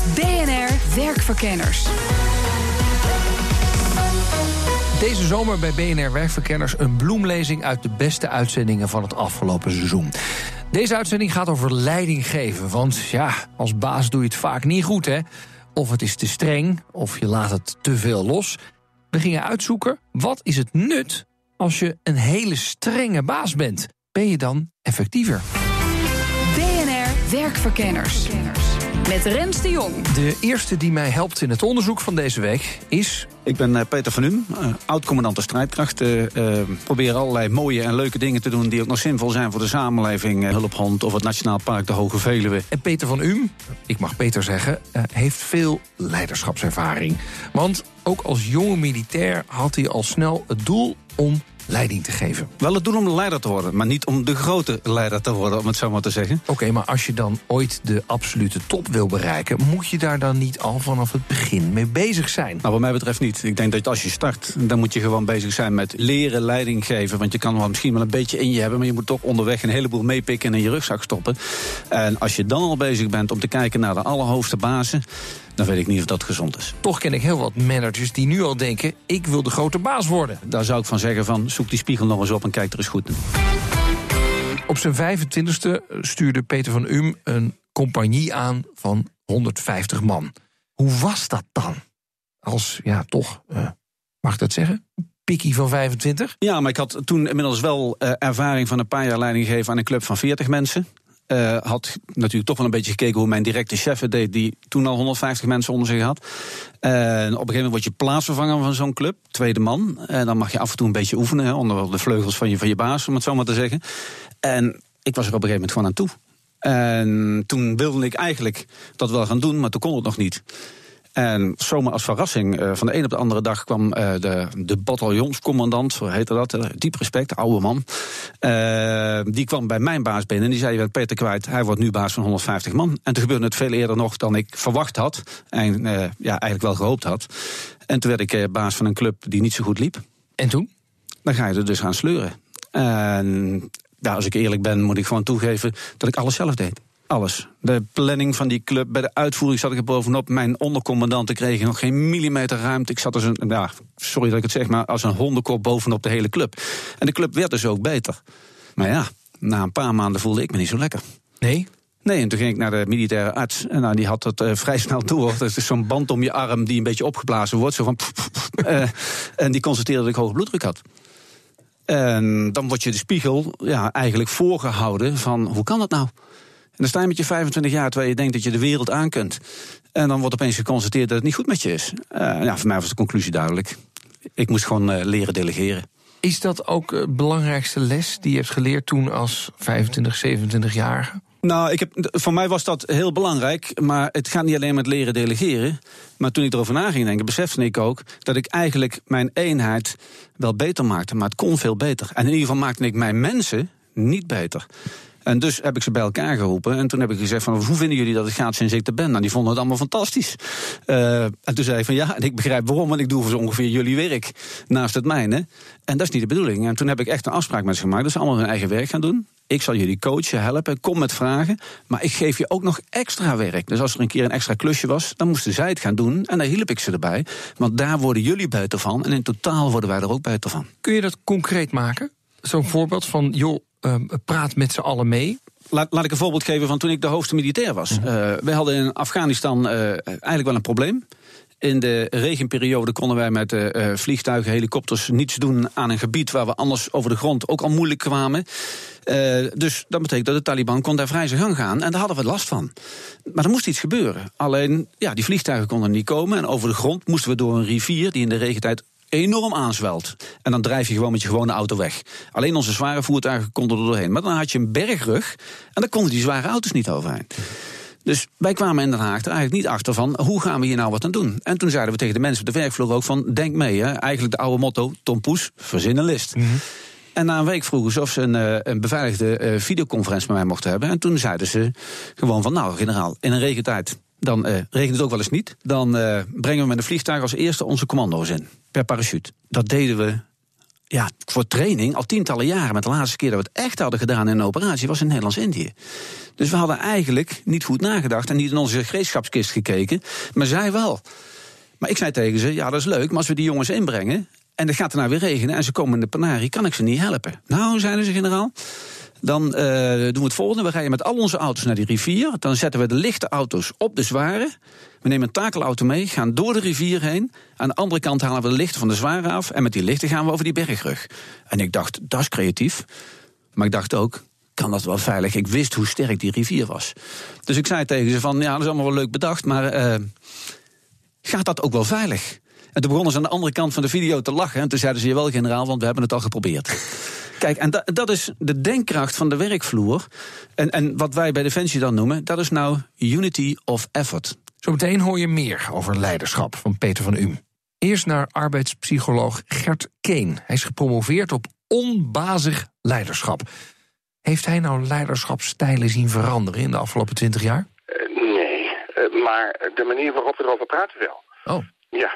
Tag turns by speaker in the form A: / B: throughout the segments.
A: BNR Werkverkenners.
B: Deze zomer bij BNR Werkverkenners een bloemlezing uit de beste uitzendingen van het afgelopen seizoen. Deze uitzending gaat over leiding geven. Want ja, als baas doe je het vaak niet goed, hè? Of het is te streng, of je laat het te veel los. We gingen uitzoeken, wat is het nut als je een hele strenge baas bent? Ben je dan effectiever?
A: BNR Werkverkenners. Met Rens de Jong.
B: De eerste die mij helpt in het onderzoek van deze week is
C: Ik ben eh, Peter van Um, oud-commandant de strijdkrachten. Uh, probeer allerlei mooie en leuke dingen te doen die ook nog zinvol zijn voor de samenleving. Uh, Hulphond of het Nationaal Park de Hoge Veluwe.
B: En Peter van Um, ik mag Peter zeggen, uh, heeft veel leiderschapservaring. Want ook als jonge militair had hij al snel het doel om leiding te geven.
C: Wel het doel om leider te worden, maar niet om de grote leider te worden, om het zo maar te zeggen.
B: Oké, okay, maar als je dan ooit de absolute top wil bereiken, moet je daar dan niet al vanaf het begin mee bezig zijn?
C: Nou, wat mij betreft niet. Ik denk dat als je start, dan moet je gewoon bezig zijn met leren leiding geven. Want je kan wel misschien wel een beetje in je hebben, maar je moet toch onderweg een heleboel meepikken en in je rugzak stoppen. En als je dan al bezig bent om te kijken naar de allerhoogste bazen, dan weet ik niet of dat gezond is.
B: Toch ken ik heel wat managers die nu al denken: ik wil de grote baas worden.
C: Daar zou ik van zeggen: van zoek die spiegel nog eens op en kijk er eens goed naar.
B: Op zijn 25e stuurde Peter van Um een compagnie aan van 150 man. Hoe was dat dan? Als, ja, toch, uh, mag ik dat zeggen? Pikkie van 25?
C: Ja, maar ik had toen inmiddels wel uh, ervaring van een paar jaar leiding gegeven aan een club van 40 mensen. Uh, had natuurlijk toch wel een beetje gekeken hoe mijn directe chef het deed, die toen al 150 mensen onder zich had. En op een gegeven moment word je plaatsvervanger van zo'n club, tweede man. En dan mag je af en toe een beetje oefenen hè, onder de vleugels van je, van je baas, om het zo maar te zeggen. En ik was er op een gegeven moment gewoon aan toe. En toen wilde ik eigenlijk dat wel gaan doen, maar toen kon het nog niet. En zomaar als verrassing, uh, van de een op de andere dag kwam uh, de, de bataljonscommandant, zo heette dat, uh, diep respect, oude man. die kwam bij mijn baas binnen en die zei: Je bent Peter kwijt, hij wordt nu baas van 150 man. En toen gebeurde het veel eerder nog dan ik verwacht had. En ja, eigenlijk wel gehoopt had. En toen werd ik baas van een club die niet zo goed liep.
B: En toen?
C: Dan ga je er dus gaan sleuren. En ja, als ik eerlijk ben, moet ik gewoon toegeven dat ik alles zelf deed. Alles. De planning van die club, bij de uitvoering zat ik er bovenop. Mijn ondercommandanten kregen nog geen millimeter ruimte. Ik zat als een, ja, sorry dat ik het zeg, maar als een hondenkop bovenop de hele club. En de club werd dus ook beter. Maar ja, na een paar maanden voelde ik me niet zo lekker.
B: Nee?
C: Nee, en toen ging ik naar de militaire arts. En nou, die had het uh, vrij snel door. Dat is zo'n band om je arm die een beetje opgeblazen wordt. Zo van. uh, en die constateerde dat ik hoge bloeddruk had. En dan wordt je de spiegel ja, eigenlijk voorgehouden van hoe kan dat nou? En dan sta je met je 25 jaar terwijl je denkt dat je de wereld aan kunt. En dan wordt opeens geconstateerd dat het niet goed met je is. Uh, ja, voor mij was de conclusie duidelijk. Ik moest gewoon uh, leren delegeren.
B: Is dat ook de belangrijkste les die je hebt geleerd toen als 25, 27-jarige?
C: Nou, ik heb, voor mij was dat heel belangrijk. Maar het gaat niet alleen met leren delegeren. Maar toen ik erover na ging denken, besefte ik ook dat ik eigenlijk mijn eenheid wel beter maakte. Maar het kon veel beter. En in ieder geval maakte ik mijn mensen niet beter. En dus heb ik ze bij elkaar geroepen. En toen heb ik gezegd van, hoe vinden jullie dat het gaat sinds ik er ben? Nou, die vonden het allemaal fantastisch. Uh, en toen zei ik van, ja, en ik begrijp waarom. Want ik doe zo ongeveer jullie werk naast het mijne. En dat is niet de bedoeling. En toen heb ik echt een afspraak met ze gemaakt. Dat ze allemaal hun eigen werk gaan doen. Ik zal jullie coachen, helpen, kom met vragen. Maar ik geef je ook nog extra werk. Dus als er een keer een extra klusje was, dan moesten zij het gaan doen. En daar hielp ik ze erbij. Want daar worden jullie beter van. En in totaal worden wij er ook beter van.
B: Kun je dat concreet maken? Zo'n voorbeeld van, joh, uh, praat met z'n allen mee.
C: Laat, laat, ik een voorbeeld geven van toen ik de hoogste militair was. Uh, wij hadden in Afghanistan uh, eigenlijk wel een probleem. In de regenperiode konden wij met uh, vliegtuigen, helikopters niets doen aan een gebied waar we anders over de grond ook al moeilijk kwamen. Uh, dus dat betekent dat de Taliban kon daar vrij zijn gang gaan. En daar hadden we last van. Maar er moest iets gebeuren. Alleen, ja, die vliegtuigen konden niet komen. En over de grond moesten we door een rivier die in de regentijd enorm aanzwelt. En dan drijf je gewoon met je gewone auto weg. Alleen onze zware voertuigen konden er doorheen. Maar dan had je een bergrug en dan konden die zware auto's niet overheen. Dus wij kwamen in Den Haag er eigenlijk niet achter van hoe gaan we hier nou wat aan doen. En toen zeiden we tegen de mensen op de werkvloer ook van denk mee. Hè. Eigenlijk de oude motto, Tom Poes, verzin een list. En na een week vroegen ze of ze een, eh, een beveiligde eh, videoconferentie met mij mochten hebben. En toen zeiden ze gewoon van nou generaal, in een regentijd dan eh, regent het ook wel eens niet. Dan eh, brengen we met een vliegtuig als eerste onze commando's in. Per parachute. Dat deden we ja, voor training al tientallen jaren. Met de laatste keer dat we het echt hadden gedaan in een operatie was in Nederlands-Indië. Dus we hadden eigenlijk niet goed nagedacht en niet in onze gereedschapskist gekeken. Maar zij wel. Maar ik zei tegen ze: ja, dat is leuk, maar als we die jongens inbrengen. en het gaat er nou weer regenen en ze komen in de Panari, kan ik ze niet helpen. Nou, zeiden ze generaal. Dan eh, doen we het volgende. We rijden met al onze auto's naar die rivier. Dan zetten we de lichte auto's op de zware. We nemen een takelauto mee, gaan door de rivier heen. Aan de andere kant halen we de lichten van de zware af. En met die lichten gaan we over die bergrug. En ik dacht, dat is creatief. Maar ik dacht ook, kan dat wel veilig? Ik wist hoe sterk die rivier was. Dus ik zei tegen ze van, ja, dat is allemaal wel leuk bedacht... maar eh, gaat dat ook wel veilig? En toen begonnen ze aan de andere kant van de video te lachen. En toen zeiden ze, jawel generaal, want we hebben het al geprobeerd. Kijk, en da dat is de denkkracht van de werkvloer. En, en wat wij bij Defensie dan noemen, dat is nou unity of effort.
B: Zometeen hoor je meer over leiderschap van Peter van Um. Eerst naar arbeidspsycholoog Gert Keen. Hij is gepromoveerd op onbazig leiderschap. Heeft hij nou leiderschapstijlen zien veranderen in de afgelopen twintig jaar?
D: Uh, nee, uh, maar de manier waarop we erover praten wel.
B: Oh.
D: Ja,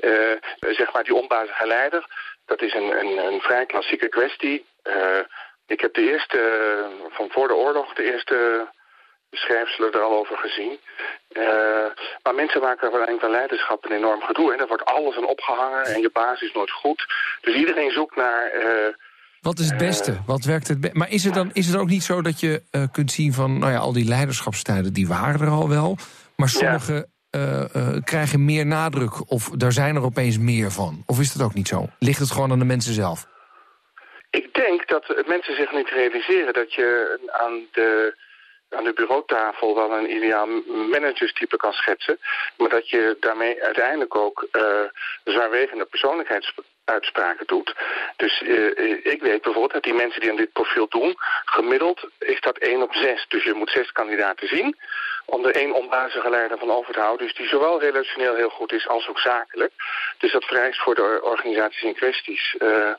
D: uh, zeg maar die onbazige leider, dat is een, een, een vrij klassieke kwestie. ik heb de eerste, van voor de oorlog, de eerste schrijfselen er al over gezien. Uh, maar mensen maken uiteindelijk van leiderschap een enorm gedoe. En daar wordt alles aan opgehangen en je baas is nooit goed. Dus iedereen zoekt naar... Uh,
B: wat is het beste? Uh, Wat werkt het beste? Maar is het dan is het ook niet zo dat je kunt zien van... nou ja, al die leiderschapstijden, die waren er al wel. Maar sommige ja. krijgen meer nadruk. Of daar zijn er opeens meer van. Of is dat ook niet zo? Ligt het gewoon aan de mensen zelf?
D: Ik denk dat mensen zich niet realiseren dat je aan de aan de bureautafel wel een ideaal managerstype kan schetsen. Maar dat je daarmee uiteindelijk ook uh, zwaarwegende persoonlijkheidsuitspraken doet. Dus ik weet bijvoorbeeld dat die mensen die aan dit profiel doen, gemiddeld is dat 1 op 6. Dus je moet zes kandidaten zien om er één onbazige leider van over te houden. Dus die zowel relationeel heel goed is als ook zakelijk. Dus dat vereist voor de organisaties in, kwesties, uh,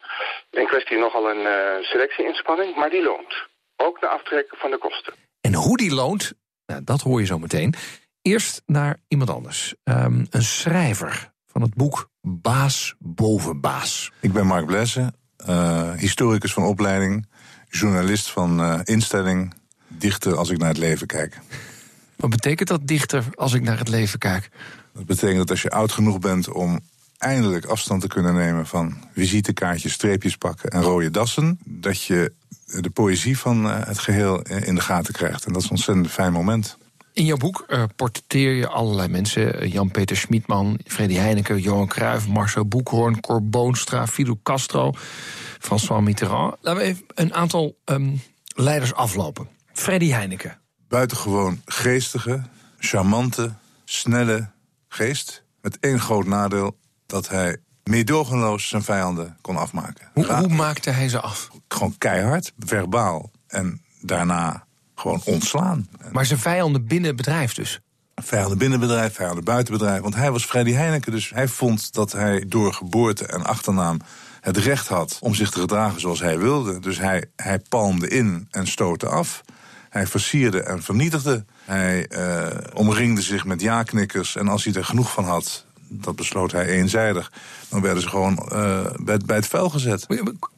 D: in kwestie nogal een uh, selectieinspanning, maar die loont. Ook de aftrekken van de kosten.
B: En hoe die loont, nou, dat hoor je zo meteen. Eerst naar iemand anders. Um, een schrijver van het boek Baas boven Baas.
E: Ik ben Mark Blessen, uh, historicus van opleiding, journalist van uh, instelling, dichter als ik naar het leven kijk.
B: Wat betekent dat dichter als ik naar het leven kijk?
E: Dat betekent dat als je oud genoeg bent om eindelijk afstand te kunnen nemen van visitekaartjes, streepjes pakken en rode dassen, dat je de poëzie van het geheel in de gaten krijgt. En dat is een ontzettend fijn moment.
B: In jouw boek uh, portretteer je allerlei mensen. Jan-Peter Schmidman, Freddy Heineken, Johan Cruijff, Marcel Boekhoorn... Cor Boonstra, Fidel Castro, François Mitterrand. Laten we even een aantal um, leiders aflopen. Freddy Heineken.
E: Buitengewoon geestige, charmante, snelle geest. Met één groot nadeel, dat hij meedogenloos zijn vijanden kon afmaken.
B: Hoe, hoe, maakte hij ze af?
E: Gewoon keihard, verbaal. En daarna gewoon ontslaan.
B: Maar zijn vijanden binnen het bedrijf dus?
E: Vijanden binnen het bedrijf, vijanden buiten het bedrijf. Want hij was Freddy Heineken, dus hij vond dat hij door geboorte en achternaam het recht had om zich te gedragen zoals hij wilde. Dus hij, hij palmde in en stootte af. Hij versierde en vernietigde. Hij uh, omringde zich met ja-knikkers. En als hij er genoeg van had, dat besloot hij eenzijdig. Dan werden ze gewoon uh, bij, bij, het vuil gezet.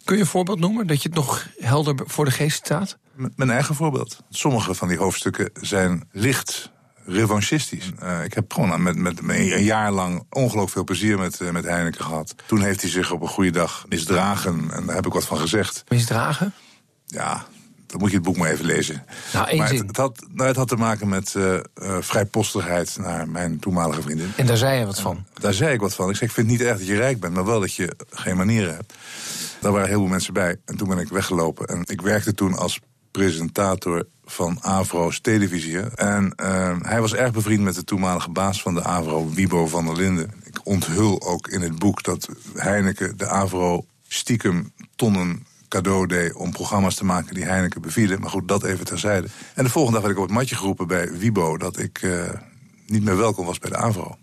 B: Kun je een voorbeeld noemen, dat je het nog helder voor de geest staat?
E: M mijn eigen voorbeeld. Sommige van die hoofdstukken zijn licht revanchistisch. Uh, ik heb gewoon met, met, met, een jaar lang ongelooflijk veel plezier met, uh, met Heineken gehad. Toen heeft hij zich op een goede dag misdragen. En daar heb ik wat van gezegd.
B: Misdragen?
E: Ja, dan moet je het boek maar even lezen.
B: Nou,
E: maar het, het, had, nou, het had te maken met uh, vrijpostigheid naar mijn toenmalige vriendin.
B: En daar zei je wat van?
E: Daar zei ik wat van. Ik zei, ik vind niet erg dat je rijk bent, maar wel dat je geen manieren hebt. Daar waren heel veel mensen bij. En toen ben ik weggelopen. En ik werkte toen als presentator van Avro's televisie. En hij was erg bevriend met de toenmalige baas van de Avro, Wibo van der Linden. Ik onthul ook in het boek dat Heineken de Avro stiekem tonnen cadeau deed om programma's te maken die Heineken bevielen. Maar goed, dat even terzijde. En de volgende dag werd ik op het matje geroepen bij Wibo dat ik uh, niet meer welkom was bij de AVRO.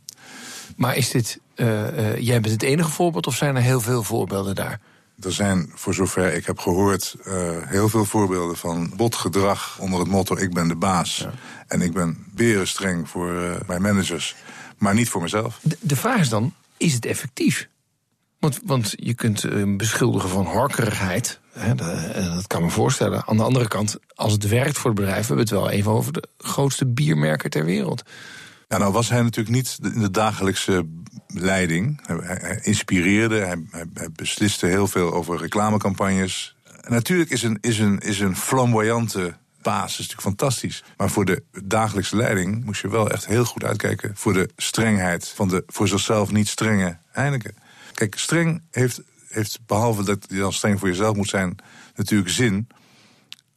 B: Maar is dit, uh, uh, jij bent het enige voorbeeld of zijn er heel veel voorbeelden daar?
E: Er zijn, voor zover ik heb gehoord, heel veel voorbeelden van botgedrag onder het motto: ik ben de baas. Ja. En ik ben berenstreng voor mijn managers, maar niet voor mezelf.
B: De, de vraag is dan: is het effectief? Want, want je kunt uh, beschuldigen van horkerigheid. Hè, dat, dat, kan me voorstellen. Aan de andere kant, als het werkt voor het bedrijf, we hebben het wel even over de grootste biermerken ter wereld.
E: Ja, nou was hij natuurlijk niet in de dagelijkse leiding. Hij, inspireerde, hij, besliste heel veel over reclamecampagnes. Natuurlijk is een, is een, is een flamboyante basis natuurlijk fantastisch. Maar voor de dagelijkse leiding moest je wel echt heel goed uitkijken voor de strengheid van de voor zichzelf niet strenge Heineken. Kijk, streng heeft, heeft behalve dat je dan streng voor jezelf moet zijn, natuurlijk zin.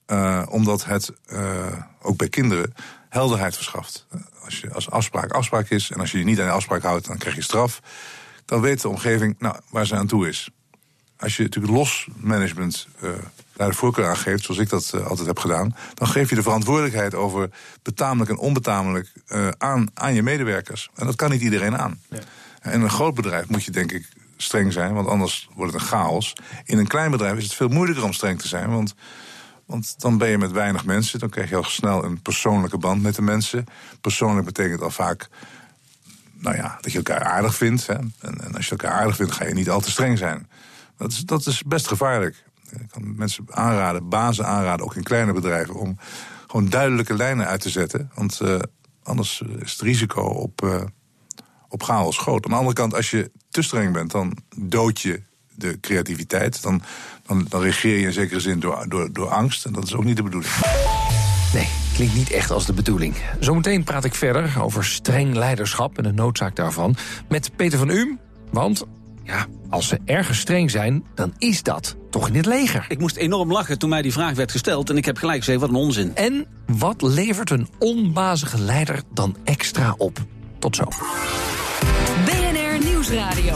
E: Uh, omdat het uh, ook bij kinderen helderheid verschaft. Als, je, als afspraak afspraak is en als je je niet aan de afspraak houdt, dan krijg je straf. Dan weet de omgeving nou, waar ze aan toe is. Als je natuurlijk los management uh, daar de voorkeur aan geeft, zoals ik dat altijd heb gedaan, dan geef je de verantwoordelijkheid over betamelijk en onbetamelijk aan, aan je medewerkers. En dat kan niet iedereen aan. Ja. In een groot bedrijf moet je denk ik streng zijn, want anders wordt het een chaos. In een klein bedrijf is het veel moeilijker om streng te zijn, want, want dan ben je met weinig mensen. Dan krijg je al snel een persoonlijke band met de mensen. Persoonlijk betekent al vaak nou ja, dat je elkaar aardig vindt. Hè. En, en, als je elkaar aardig vindt, ga je niet al te streng zijn. Dat is, dat is best gevaarlijk. Ik kan mensen aanraden, bazen aanraden, ook in kleine bedrijven, om gewoon duidelijke lijnen uit te zetten. Want uh, anders is het risico op. Uh, op chaos groot. Aan de andere kant, als je te streng bent, dan dood je de creativiteit. Dan, dan, dan regeer je in zekere zin door, door, door angst. En dat is ook niet de bedoeling.
B: Nee, klinkt niet echt als de bedoeling. Zometeen praat ik verder over streng leiderschap en de noodzaak daarvan met Peter van Uhm. Want ja, als ze ergens streng zijn, dan is dat toch in het leger.
C: Ik moest enorm lachen toen mij die vraag werd gesteld en ik heb gelijk gezegd, wat een onzin.
B: En wat levert een onbazige leider dan extra op? Tot zo.
A: Nieuwsradio.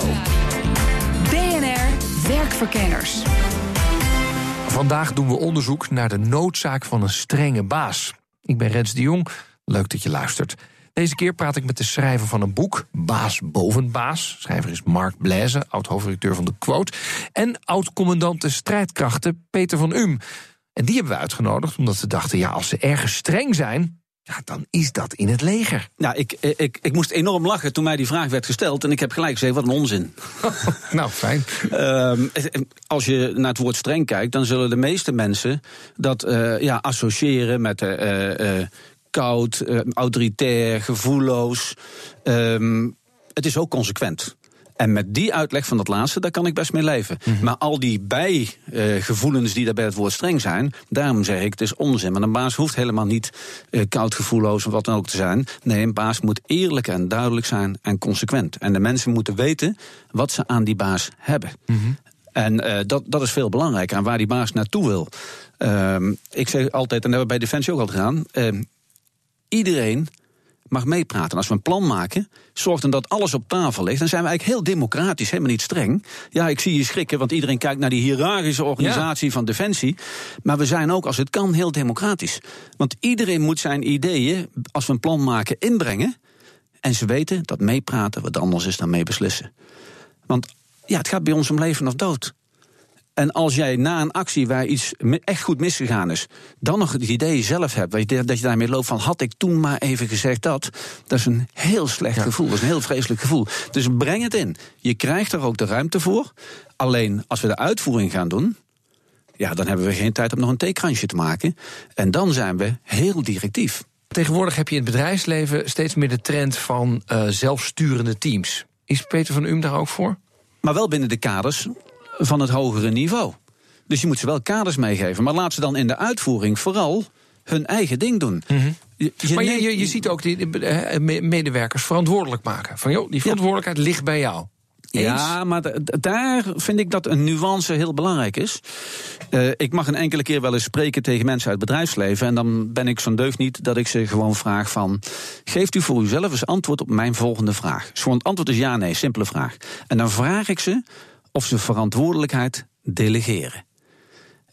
A: BNR Werkverkenners.
B: Vandaag doen we onderzoek naar de noodzaak van een strenge baas. Ik ben Rens de Jong. Leuk dat je luistert. Deze keer praat ik met de schrijver van een boek, Baas boven Baas. Schrijver is Mark Blaise, oud-hoofdredacteur van de Quote. En oud-commandant de strijdkrachten, Peter van Um. En die hebben we uitgenodigd omdat we dachten: ja, als ze ergens streng zijn, ja, dan is dat in het leger.
C: Nou, ik, ik, ik moest enorm lachen toen mij die vraag werd gesteld. En ik heb gelijk gezegd, wat een onzin.
B: nou, fijn.
C: Uh, als je naar het woord streng kijkt, dan zullen de meeste mensen dat uh, ja, associëren met uh, koud, autoritair, gevoelloos. Ehm, het is ook consequent. En met die uitleg van dat laatste, daar kan ik best mee leven. Mm -hmm. Maar al die bijgevoelens die daar bij het woord streng zijn, daarom zeg ik, het is onzin. Maar een baas hoeft helemaal niet uh, koud gevoelloos of wat dan ook te zijn. Nee, een baas moet eerlijk en duidelijk zijn en consequent. En de mensen moeten weten wat ze aan die baas hebben. Mm -hmm. En uh, dat, dat is veel belangrijker, aan waar die baas naartoe wil. ik zeg altijd, en dat hebben we bij Defensie ook al gedaan, iedereen mag meepraten. Als we een plan maken, zorg dan dat alles op tafel ligt. Dan zijn we eigenlijk heel democratisch, helemaal niet streng. Ja, ik zie je schrikken, want iedereen kijkt naar die hiërarchische organisatie ja. van Defensie. Maar we zijn ook, als het kan, heel democratisch. Want iedereen moet zijn ideeën, als we een plan maken, inbrengen. En ze weten dat meepraten wat anders is dan mee beslissen. Want ja, het gaat bij ons om leven of dood. En als jij na een actie waar iets echt goed misgegaan is, dan nog het idee zelf hebt, dat je daarmee loopt van had ik toen maar even gezegd dat, dat is een heel slecht ja. gevoel, dat is een heel vreselijk gevoel. Dus breng het in. Je krijgt er ook de ruimte voor. Alleen als we de uitvoering gaan doen, ja, dan hebben we geen tijd om nog een theekransje te maken. En dan zijn we heel directief.
B: Tegenwoordig heb je in het bedrijfsleven steeds meer de trend van uh, zelfsturende teams. Is Peter van Um daar ook voor?
C: Maar wel binnen de kaders van het hogere niveau. Dus je moet ze wel kaders meegeven. Maar laat ze dan in de uitvoering vooral hun eigen ding doen.
B: Mm -hmm. je, je maar je, je, je, ziet ook die medewerkers verantwoordelijk maken. Van joh, die verantwoordelijkheid ja. ligt bij jou. Eens?
C: Ja, maar daar vind ik dat een nuance heel belangrijk is. Uh, ik mag een enkele keer wel eens spreken tegen mensen uit het bedrijfsleven. En dan ben ik zo'n deugd niet dat ik ze gewoon vraag van... geeft u voor uzelf eens antwoord op mijn volgende vraag. Zo'n het antwoord is ja, nee, simpele vraag. En dan vraag ik ze of ze verantwoordelijkheid delegeren.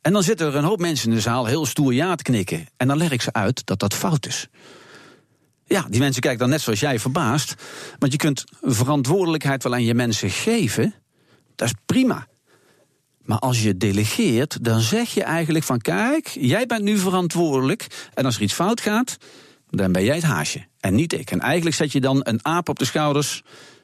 C: En dan zitten er een hoop mensen in de zaal heel stoer ja te knikken. En dan leg ik ze uit dat dat fout is. Ja, die mensen kijken dan net zoals jij verbaasd. Want je kunt verantwoordelijkheid wel aan je mensen geven. Dat is prima. Maar als je delegeert, dan zeg je eigenlijk van kijk, jij bent nu verantwoordelijk. En als er iets fout gaat, dan ben jij het haasje. En niet ik. En eigenlijk zet je dan een aap op de schouders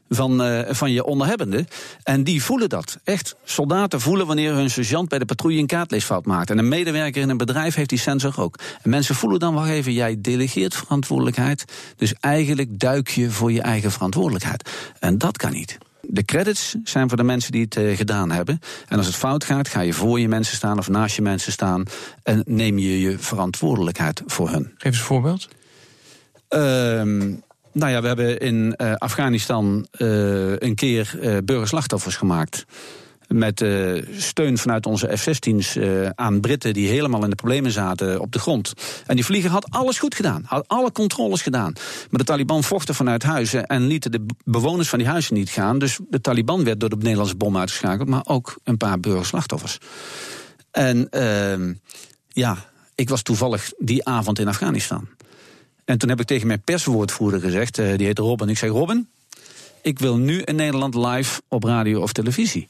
C: van, uh, van je onderhebbende. En die voelen dat. Echt. Soldaten voelen wanneer hun sergeant bij de patrouille een kaartleesfout maakt. En een medewerker in een bedrijf heeft die sensor ook. En mensen voelen dan, wacht even, jij delegeert verantwoordelijkheid. Dus eigenlijk duik je voor je eigen verantwoordelijkheid. En dat kan niet. De credits zijn voor de mensen die het uh, gedaan hebben. En als het fout gaat, ga je voor je mensen staan of naast je mensen staan. En neem je je verantwoordelijkheid voor hun.
B: Geef eens een voorbeeld.
C: Ehm nou ja, we hebben in uh, Afghanistan uh, een keer uh, burgerslachtoffers gemaakt. Met steun vanuit onze F-16's aan Britten die helemaal in de problemen zaten op de grond. En die vlieger had alles goed gedaan, had alle controles gedaan. Maar de Taliban vochten vanuit huizen en lieten de bewoners van die huizen niet gaan. Dus de Taliban werd door de Nederlandse bom uitgeschakeld, maar ook een paar burgerslachtoffers. En ehm, ja, ik was toevallig die avond in Afghanistan. En toen heb ik tegen mijn perswoordvoerder gezegd, uh, die heet Robin. Ik zeg, Robin, ik wil nu in Nederland live op radio of televisie.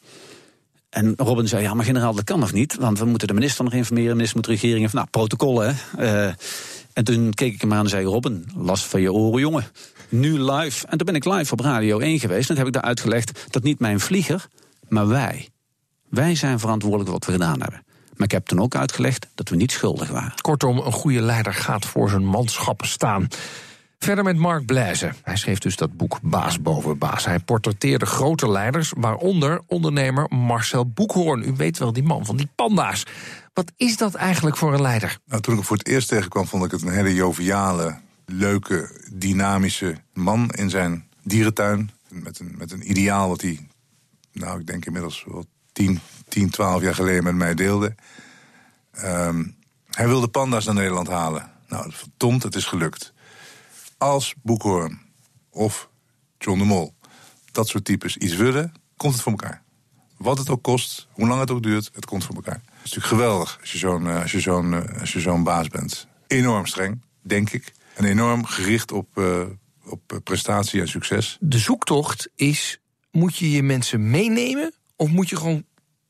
C: En Robin zei, ja, maar generaal, dat kan nog niet. Want we moeten de minister nog informeren. De minister moet de regering... Nou, protocollen, hè. Uh, en toen keek ik hem aan en zei, Robin, last van je oren, jongen. Nu live. En toen ben ik live op Radio 1 geweest. En toen heb ik daar uitgelegd dat niet mijn vlieger, maar wij. Wij zijn verantwoordelijk voor wat we gedaan hebben. Maar ik heb toen ook uitgelegd dat we niet schuldig waren.
B: Kortom, een goede leider gaat voor zijn manschappen staan. Verder met Mark Blaise. Hij schreef dus dat boek Baas boven Baas. Hij portretteerde grote leiders, waaronder ondernemer Marcel Boekhoorn. U weet wel, die man van die panda's. Wat is dat eigenlijk voor een leider?
E: Nou, toen ik hem voor het eerst tegenkwam, vond ik het een hele joviale, leuke, dynamische man in zijn dierentuin. Met een, met een ideaal wat hij, nou, ik denk inmiddels wel 10, 10, 12 jaar geleden met mij deelde. Um, hij wilde panda's naar Nederland halen. Nou, verdomd, het is gelukt. Als Boekhoorn of John de Mol dat soort types iets willen, komt het voor elkaar. Wat het ook kost, hoe lang het ook duurt, het komt voor elkaar. Het is natuurlijk geweldig als je zo'n je zo'n je zo'n baas bent. Enorm streng, denk ik. En enorm gericht op, uh, op prestatie en succes.
B: De zoektocht is: moet je je mensen meenemen of moet je gewoon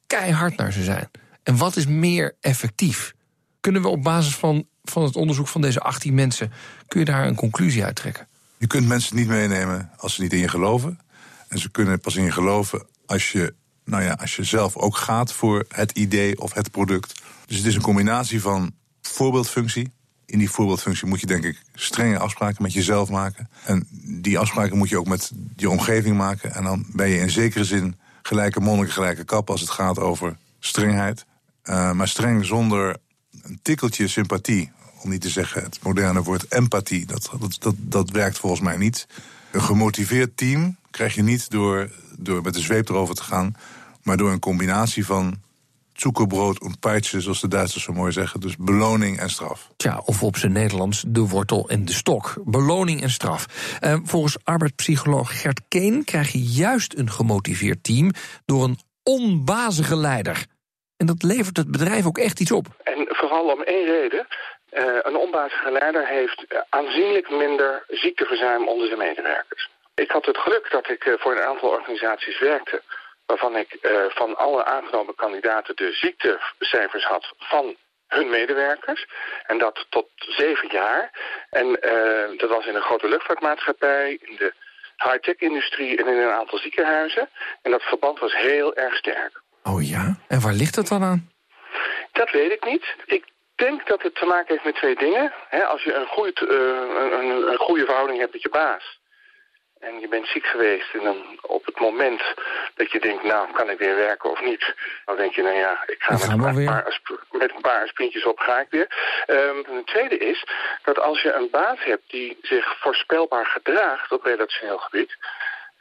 B: keihard naar ze zijn? En wat is meer effectief? Kunnen we op basis van, van het onderzoek van deze 18 mensen... kun je daar een conclusie uit trekken?
E: Je kunt mensen niet meenemen als ze niet in je geloven. En ze kunnen pas in je geloven als je, nou ja, als je zelf ook gaat voor het idee of het product. Dus het is een combinatie van voorbeeldfunctie. In die voorbeeldfunctie moet je denk ik strenge afspraken met jezelf maken. En die afspraken moet je ook met je omgeving maken. En dan ben je in zekere zin gelijke monniken, gelijke kap als het gaat over strengheid. Uh, maar streng zonder een tikkeltje sympathie. Om niet te zeggen het moderne woord empathie. Dat, dat, dat, dat werkt volgens mij niet. Een gemotiveerd team krijg je niet door, door met de zweep erover te gaan. Maar door een combinatie van zoekerbrood en peitje, zoals de Duitsers zo mooi zeggen. Dus beloning en straf.
B: Tja, of op zijn Nederlands de wortel en de stok. Beloning en straf. Uh, volgens arbeidspsycholoog Gert Keen krijg je juist een gemotiveerd team door een onbazige leider. En dat levert het bedrijf ook echt iets op.
D: En vooral om één reden. Uh, een onbazige leider heeft aanzienlijk minder ziekteverzuim onder zijn medewerkers. Ik had het geluk dat ik uh, voor een aantal organisaties werkte... waarvan ik uh, van alle aangenomen kandidaten de ziektecijfers had van hun medewerkers. En dat tot zeven jaar. En dat was in een grote luchtvaartmaatschappij, in de high-tech-industrie en in een aantal ziekenhuizen. En dat verband was heel erg sterk.
B: Oh ja? En waar ligt het dan aan?
D: Dat weet ik niet. Ik denk dat het te maken heeft met twee dingen. als je een, goed, uh, een, een goede verhouding hebt met je baas... en je bent ziek geweest en dan op het moment dat je denkt... nou, kan ik weer werken of niet? Dan denk je, nou ja, ik ga met een, paar, met een paar sprintjes op, ga ik weer. Um, een tweede is dat als je een baas hebt die zich voorspelbaar gedraagt op relationeel gebied...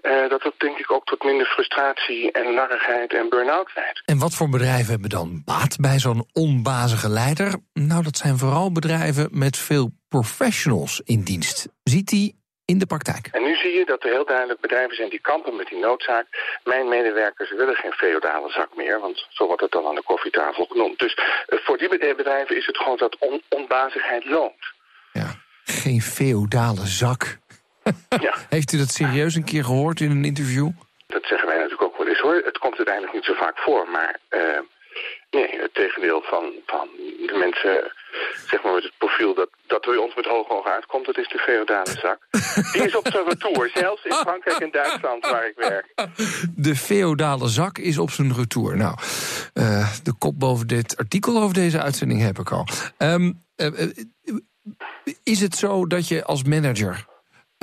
D: Uh, dat dat denk ik ook tot minder frustratie en narrigheid en burn-out leidt.
B: En wat voor bedrijven hebben dan baat bij zo'n onbazige leider? Nou, dat zijn vooral bedrijven met veel professionals in dienst. Ziet hij in de praktijk.
D: En nu zie je dat er heel duidelijk bedrijven zijn die kampen met die noodzaak. Mijn medewerkers willen geen feodale zak meer, want zo wordt het dan aan de koffietafel genoemd. Dus eh, voor die bedrijven is het gewoon dat on onbazigheid loont.
B: Ja, geen feodale zak.
D: Ja.
B: Heeft u dat serieus een keer gehoord in een interview?
D: Dat zeggen wij natuurlijk ook wel eens hoor. Het komt uiteindelijk niet zo vaak voor, maar uh, nee, het tegendeel van, van de mensen zeg maar met het profiel dat, dat bij ons met hoge ogen uitkomt, dat is de feodale zak. Die is op zijn retour, zelfs in Frankrijk en Duitsland waar ik werk.
B: De feodale zak is op zijn retour. Nou, uh, de kop boven dit artikel over deze uitzending heb ik al. Um, uh, is het zo dat je als manager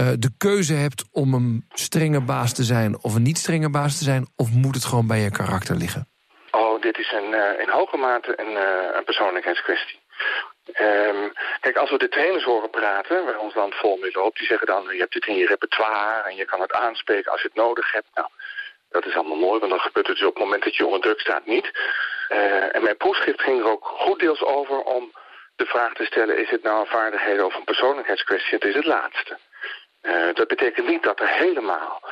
B: uh, de keuze hebt om een strenge baas te zijn of een niet strenge baas te zijn, of moet het gewoon bij je karakter liggen?
D: Dit is een, uh, in hoge mate een, uh, een persoonlijkheidskwestie. Um, kijk, als we de trainers horen praten, waar ons land vol mee loopt, die zeggen dan, je hebt dit in je repertoire en je kan het aanspreken als je het nodig hebt. Nou, dat is allemaal mooi, want dan gebeurt het dus op het moment dat je onder druk staat niet. Uh, en mijn proefschrift ging er ook goed deels over om de vraag te stellen, is het nou een vaardigheden of een persoonlijkheidskwestie? Het is het laatste. Dat betekent niet dat er helemaal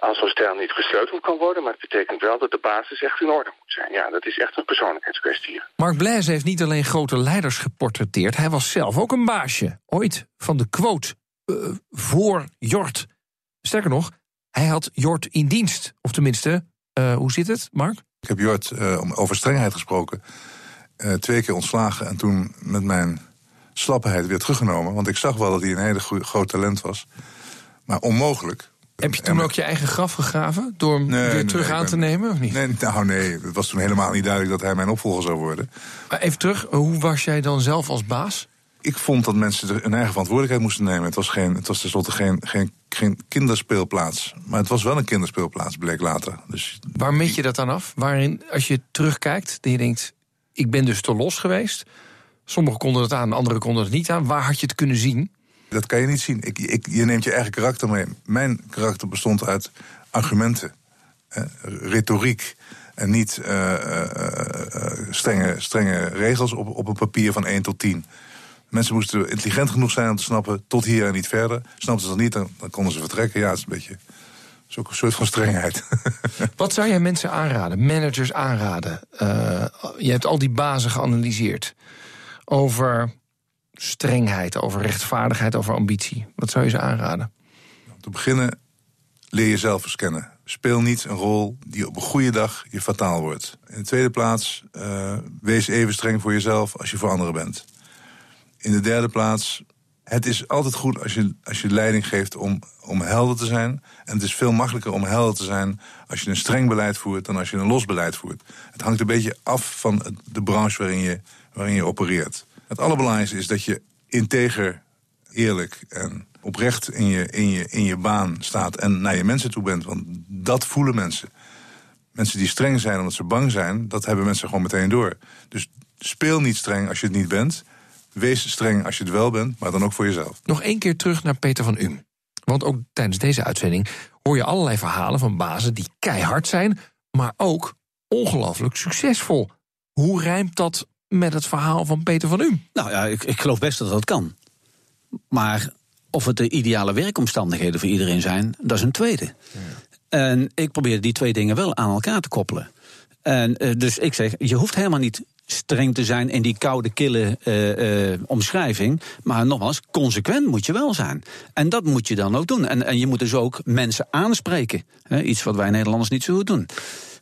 D: aan zo'n stijl niet gesleuteld kan worden... maar het betekent wel dat de basis echt in orde moet zijn. Ja, dat is echt een persoonlijkheidskwestie.
B: Mark Blaise heeft niet alleen grote leiders geportretteerd... hij was zelf ook een baasje. Ooit van de quote uh, voor Jort. Sterker nog, hij had Jort in dienst. Of tenminste, uh, hoe zit het, Mark?
E: Ik heb Jort over strengheid gesproken. twee keer ontslagen en toen met mijn slappenheid weer teruggenomen. Want ik zag wel dat hij een hele groot talent was. Maar onmogelijk.
B: Heb je toen ook je eigen graf gegraven? Door hem nee, weer terug
E: nee,
B: aan te nemen, of niet?
E: Nee, nou nee, het was toen helemaal niet duidelijk dat hij mijn opvolger zou worden.
B: Maar even terug, hoe was jij dan zelf als baas?
E: Ik vond dat mensen een eigen verantwoordelijkheid moesten nemen. Het was, geen, het was tenslotte geen, geen, geen kinderspeelplaats. Maar het was wel een kinderspeelplaats, bleek later. Dus
B: Waar meet je dat dan af? Waarin, als je terugkijkt, dat je denkt... ik ben dus te los geweest. Sommigen konden het aan, anderen konden het niet aan. Waar had je het kunnen zien?
E: Dat kan je niet zien. Ik, ik, je neemt je eigen karakter mee. Mijn karakter bestond uit argumenten, eh, retoriek. En niet uh, uh, strenge, strenge regels op, op een papier van 1 tot 10. Mensen moesten intelligent genoeg zijn om te snappen tot hier en niet verder. Snapten ze dat niet, dan, konden ze vertrekken. Ja, het is een beetje is ook een soort van strengheid.
B: Wat zou jij mensen aanraden, managers aanraden? Je hebt al die bazen geanalyseerd. Over strengheid, over rechtvaardigheid, over ambitie. Wat zou je ze aanraden?
E: Om te beginnen, leer jezelf eens kennen. Speel niet een rol die op een goede dag je fataal wordt. In de tweede plaats, uh, wees even streng voor jezelf als je voor anderen bent. In de derde plaats, het is altijd goed als je, als je leiding geeft om, om helder te zijn. En het is veel makkelijker om helder te zijn als je een streng beleid voert dan als je een los beleid voert. Het hangt een beetje af van de branche waarin je, waarin je opereert. Het allerbelangrijkste is dat je integer, eerlijk en oprecht in je, in, je, in je baan staat en naar je mensen toe bent. Want dat voelen mensen. Mensen die streng zijn omdat ze bang zijn, dat hebben mensen gewoon meteen door. Dus speel niet streng als je het niet bent. Wees streng als je het wel bent, maar dan ook voor jezelf.
B: Nog één keer terug naar Peter van Um. Want ook tijdens deze uitzending hoor je allerlei verhalen van bazen die keihard zijn, maar ook ongelooflijk succesvol. Hoe rijmt dat met het verhaal van Peter van Um?
C: Nou ja, ik, ik geloof best dat dat kan. Maar of het de ideale werkomstandigheden voor iedereen zijn, dat is een tweede. Ja. En ik probeer die twee dingen wel aan elkaar te koppelen. En uh, dus ik zeg, je hoeft helemaal niet streng te zijn in die koude, kille uh, uh, omschrijving. Maar nogmaals, consequent moet je wel zijn. En dat moet je dan ook doen. En, en je moet dus ook mensen aanspreken. Hè, iets wat wij Nederlanders niet zo goed doen.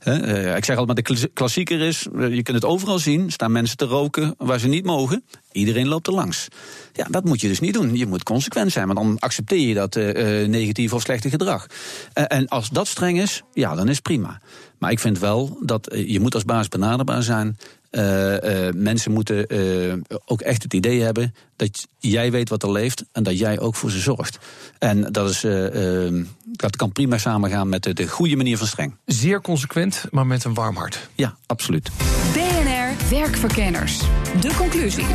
C: Uh, ik zeg altijd, maar de klassieker is, je kunt het overal zien, staan mensen te roken waar ze niet mogen. Iedereen loopt er langs. Ja, dat moet je dus niet doen. Je moet consequent zijn, maar dan accepteer je dat uh, uh, negatieve of slechte gedrag. en als dat streng is, ja, dan is prima. Maar ik vind wel dat je moet als baas benaderbaar zijn. Uh, uh, mensen moeten uh, ook echt het idee hebben dat jij weet wat er leeft en dat jij ook voor ze zorgt. En dat, is, dat kan prima samengaan met de, de, goede manier van streng.
B: Zeer consequent, maar met een warm hart.
C: Ja, absoluut.
A: BNR Werkverkenners. De conclusie.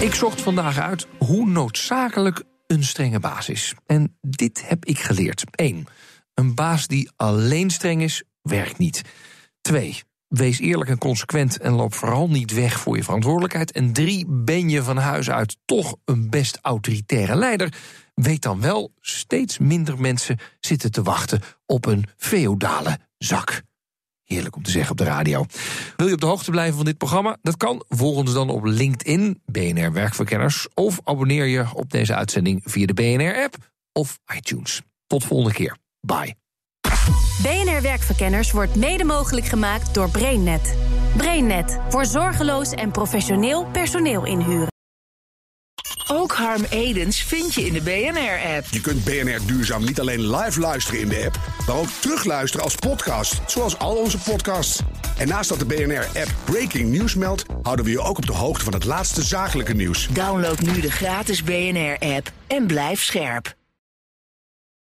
B: Ik zocht vandaag uit hoe noodzakelijk een strenge baas is. En dit heb ik geleerd. 1. Een baas die alleen streng is, werkt niet. 2. Wees eerlijk en consequent en loop vooral niet weg voor je verantwoordelijkheid. En drie, ben je van huis uit toch een best autoritaire leider? weet dan wel, steeds minder mensen zitten te wachten op een feodale zak. Heerlijk om te zeggen op de radio. Wil je op de hoogte blijven van dit programma? Dat kan. Volg ons dan op LinkedIn, BNR Werkverkenners. Of abonneer je op deze uitzending via de BNR-app of iTunes. Tot volgende keer. Bye.
F: BNR Werkverkenners wordt mede mogelijk gemaakt door BrainNet. BrainNet voor zorgeloos en professioneel personeel inhuren.
G: Ook Harm Edens vind je in de BNR-app.
H: Je kunt BNR Duurzaam niet alleen live luisteren in de app, maar ook terugluisteren als podcast, zoals al onze podcasts. En naast dat de BNR-app Breaking News meldt, houden we je ook op de hoogte van het laatste zakelijke nieuws.
G: Download nu de gratis BNR-app en blijf scherp.